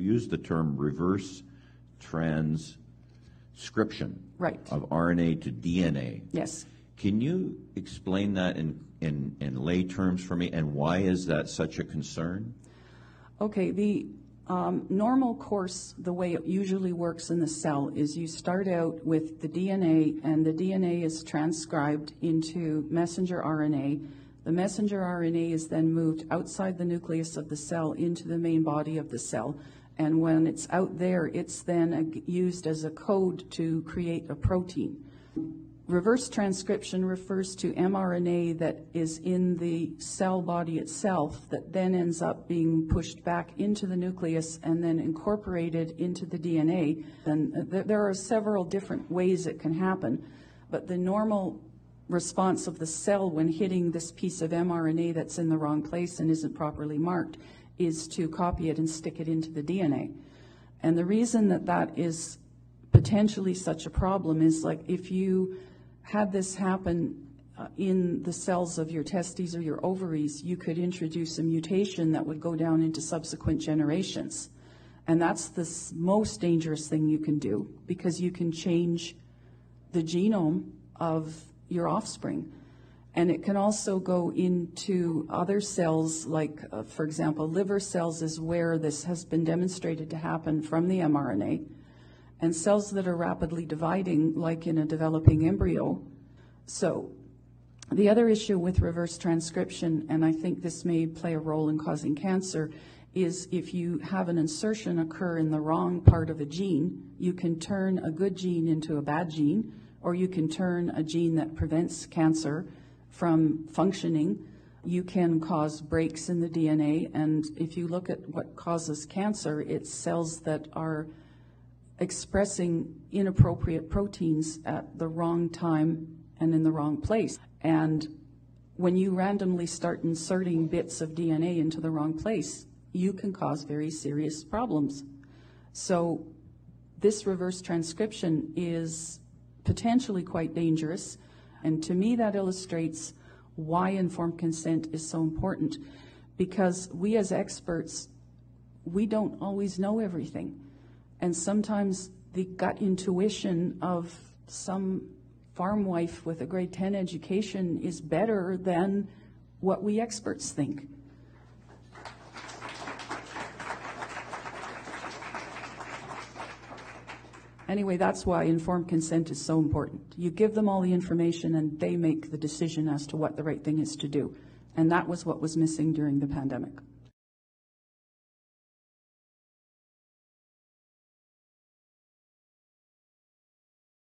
You used the term reverse transcription Right. of RNA to DNA. Yes. Can you explain that in, in, in lay terms for me, and why is that such a concern? Okay, the um, normal course, the way it usually works in the cell, is you start out with the DNA, and the DNA is transcribed into messenger RNA. The messenger RNA is then moved outside the nucleus of the cell into the main body of the cell. And when it's out there, it's then used as a code to create a protein. Reverse transcription refers to mRNA that is in the cell body itself that then ends up being pushed back into the nucleus and then incorporated into the DNA. And uh, there are several different ways it can happen, but the normal response of the cell when hitting this piece of mRNA that's in the wrong place and isn't properly marked is to copy it and stick it into the DNA. And the reason that that is potentially such a problem is like if you had this happen uh, in the cells of your testes or your ovaries, you could introduce a mutation that would go down into subsequent generations. And that's the most dangerous thing you can do because you can change the genome of your offspring. And it can also go into other cells, like, uh, for example, liver cells is where this has been demonstrated to happen from the mRNA. And cells that are rapidly dividing, like in a developing embryo. So, the other issue with reverse transcription, and I think this may play a role in causing cancer, is if you have an insertion occur in the wrong part of a gene, you can turn a good gene into a bad gene, or you can turn a gene that prevents cancer from functioning. You can cause breaks in the DNA, and if you look at what causes cancer, it's cells that are expressing inappropriate proteins at the wrong time and in the wrong place. And when you randomly start inserting bits of DNA into the wrong place, you can cause very serious problems. So, this reverse transcription is potentially quite dangerous. And to me, that illustrates why informed consent is so important. Because we as experts, we don't always know everything. And sometimes the gut intuition of some farm wife with a grade 10 education is better than what we experts think. Anyway, that's why informed consent is so important. You give them all the information and they make the decision as to what the right thing is to do. And that was what was missing during the pandemic.